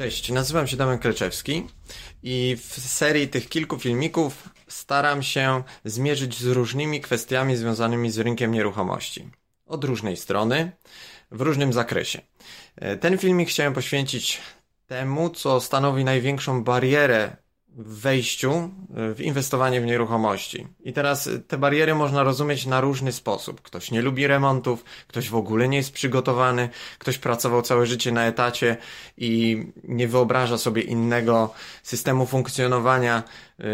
Cześć, nazywam się Damian Kleczewski i w serii tych kilku filmików staram się zmierzyć z różnymi kwestiami związanymi z rynkiem nieruchomości. Od różnej strony, w różnym zakresie. E, ten filmik chciałem poświęcić temu, co stanowi największą barierę wejściu e, w inwestowanie w nieruchomości. I teraz e, te bariery można rozumieć na różny sposób. Ktoś nie lubi remontów, ktoś w ogóle nie jest przygotowany, ktoś pracował całe życie na etacie i nie wyobraża sobie innego systemu funkcjonowania, e,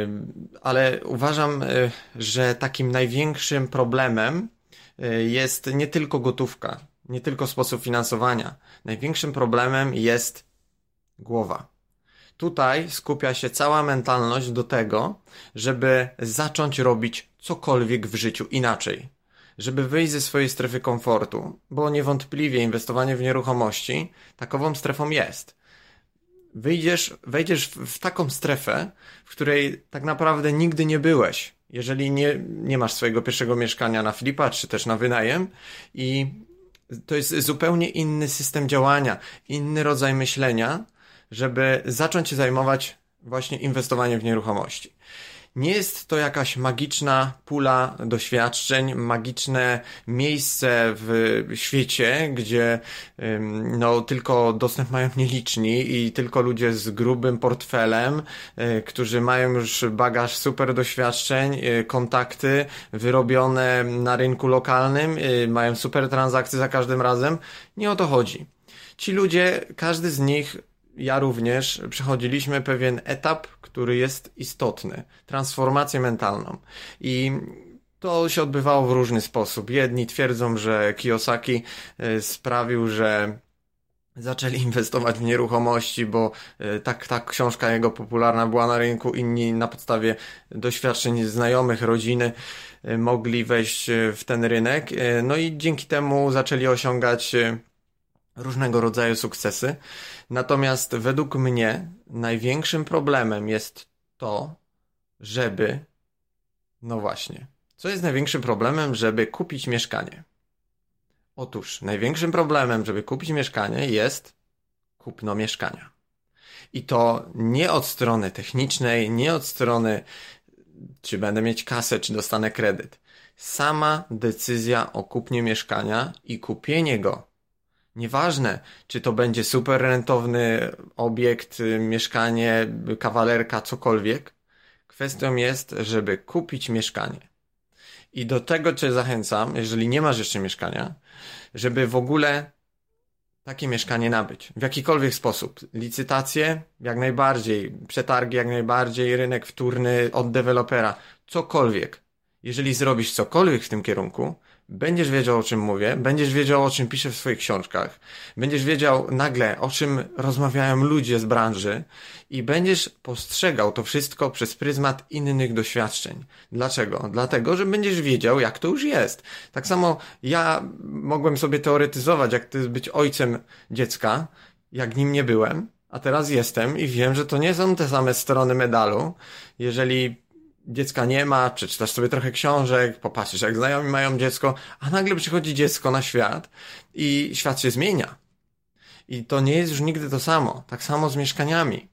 ale uważam, że takim największym problemem jest nie tylko gotówka, nie tylko sposób finansowania. Największym problemem jest głowa Tutaj skupia się cała mentalność do tego, żeby zacząć robić cokolwiek w życiu inaczej. Żeby wyjść ze swojej strefy komfortu, bo niewątpliwie inwestowanie w nieruchomości takową strefą jest. Wyjdziesz, wejdziesz w, taką strefę, w której tak naprawdę nigdy nie byłeś. Jeżeli nie, nie masz swojego pierwszego mieszkania na flipa, czy też na wynajem i to jest zupełnie inny system działania, inny rodzaj myślenia, żeby zacząć się zajmować właśnie inwestowaniem w nieruchomości. Nie jest to jakaś magiczna pula doświadczeń, magiczne miejsce w świecie, gdzie no, tylko dostęp mają nieliczni i tylko ludzie z grubym portfelem, e, którzy mają już bagaż super doświadczeń, e, kontakty wyrobione na rynku lokalnym, e, mają super transakcje za każdym razem. Nie o to chodzi. Ci ludzie, każdy z nich ja również przechodziliśmy pewien etap, który jest istotny transformację mentalną. I to się odbywało w różny sposób. Jedni twierdzą, że Kiyosaki e, sprawił, że zaczęli inwestować w nieruchomości, bo e, tak ta książka jego popularna była na rynku, inni na podstawie doświadczeń znajomych, rodziny e, mogli wejść w ten rynek. No i dzięki temu zaczęli osiągać różnego rodzaju sukcesy. Natomiast według mnie największym problemem jest to, żeby. No właśnie. Co jest największym problemem, żeby kupić mieszkanie? Otóż największym problemem, żeby kupić mieszkanie jest kupno mieszkania. I to nie od strony technicznej, nie od strony, czy będę mieć kasę, czy dostanę kredyt. Sama decyzja o kupnie mieszkania i kupienie go Nieważne, czy to będzie super rentowny obiekt, y, mieszkanie, kawalerka, cokolwiek. Kwestią jest, żeby kupić mieszkanie. I do tego cię zachęcam, jeżeli nie masz jeszcze mieszkania, żeby w ogóle takie mieszkanie nabyć. W jakikolwiek sposób. Licytacje jak najbardziej, przetargi jak najbardziej, rynek wtórny od dewelopera, cokolwiek. Jeżeli zrobisz cokolwiek w tym kierunku, będziesz wiedział o czym mówię, będziesz wiedział o czym piszę w swoich książkach, będziesz wiedział nagle o czym rozmawiają ludzie z branży i będziesz postrzegał to wszystko przez pryzmat innych doświadczeń. Dlaczego? Dlatego, że będziesz wiedział jak to już jest. Tak samo ja mogłem sobie teoretyzować jak to jest być ojcem dziecka, jak nim nie byłem, a teraz jestem i wiem, że to nie są te same strony medalu. Jeżeli dziecka nie ma, przeczytasz sobie trochę książek, popatrzysz jak znajomi mają dziecko, a nagle przychodzi dziecko na świat i świat się zmienia. I to nie jest już nigdy to samo. Tak samo z mieszkaniami.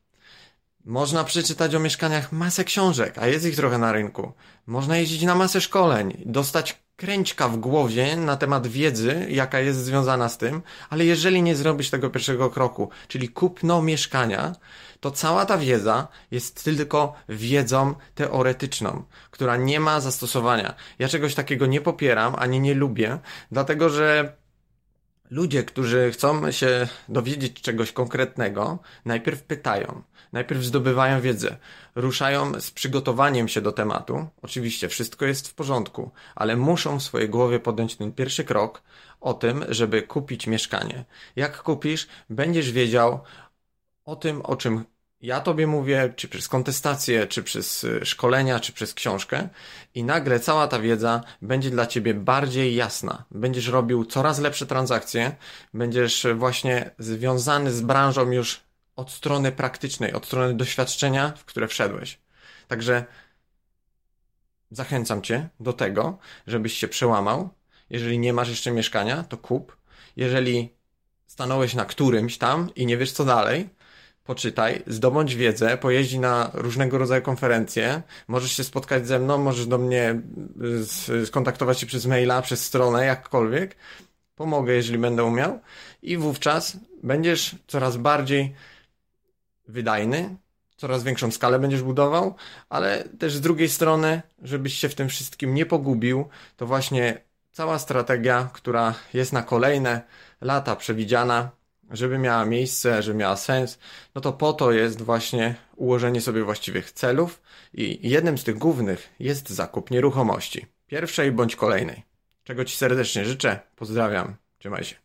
Można przeczytać o mieszkaniach masę książek, a jest ich trochę na rynku. Można jeździć na masę szkoleń, dostać kręćka w głowie na temat wiedzy, jaka jest związana z tym, ale jeżeli nie zrobisz tego pierwszego kroku, czyli kupno mieszkania, to cała ta wiedza jest tylko wiedzą teoretyczną, która nie ma zastosowania. Ja czegoś takiego nie popieram, ani nie lubię, dlatego że ludzie, którzy chcą się dowiedzieć czegoś konkretnego, najpierw pytają, najpierw zdobywają wiedzę, ruszają z przygotowaniem się do tematu. Oczywiście wszystko jest w porządku, ale muszą w swojej głowie podjąć ten pierwszy krok o tym, żeby kupić mieszkanie. Jak kupisz, będziesz wiedział o tym, o czym ja tobie mówię, czy przez kontestację, czy przez y, szkolenia, czy przez książkę, i nagle cała ta wiedza będzie dla ciebie bardziej jasna. Będziesz robił coraz lepsze transakcje, będziesz właśnie związany z branżą już od strony praktycznej, od strony doświadczenia, w które wszedłeś. Także zachęcam cię do tego, żebyś się przełamał. Jeżeli nie masz jeszcze mieszkania, to kup. Jeżeli stanąłeś na którymś tam i nie wiesz co dalej, poczytaj, zdobądź wiedzę, pojeździ na różnego rodzaju konferencje, możesz się spotkać ze mną, możesz do mnie y, skontaktować się przez maila, przez stronę, jakkolwiek. Pomogę, jeżeli będę umiał i wówczas będziesz coraz bardziej wydajny, coraz większą skalę będziesz budował, ale też z drugiej strony, żebyś się w tym wszystkim nie pogubił, to właśnie cała strategia, która jest na kolejne lata przewidziana, żeby miała miejsce, żeby miała sens, no to po to jest właśnie ułożenie sobie właściwych celów i jednym z tych głównych jest zakup nieruchomości. Pierwszej bądź kolejnej. Czego Ci serdecznie życzę. Pozdrawiam. Trzymaj się.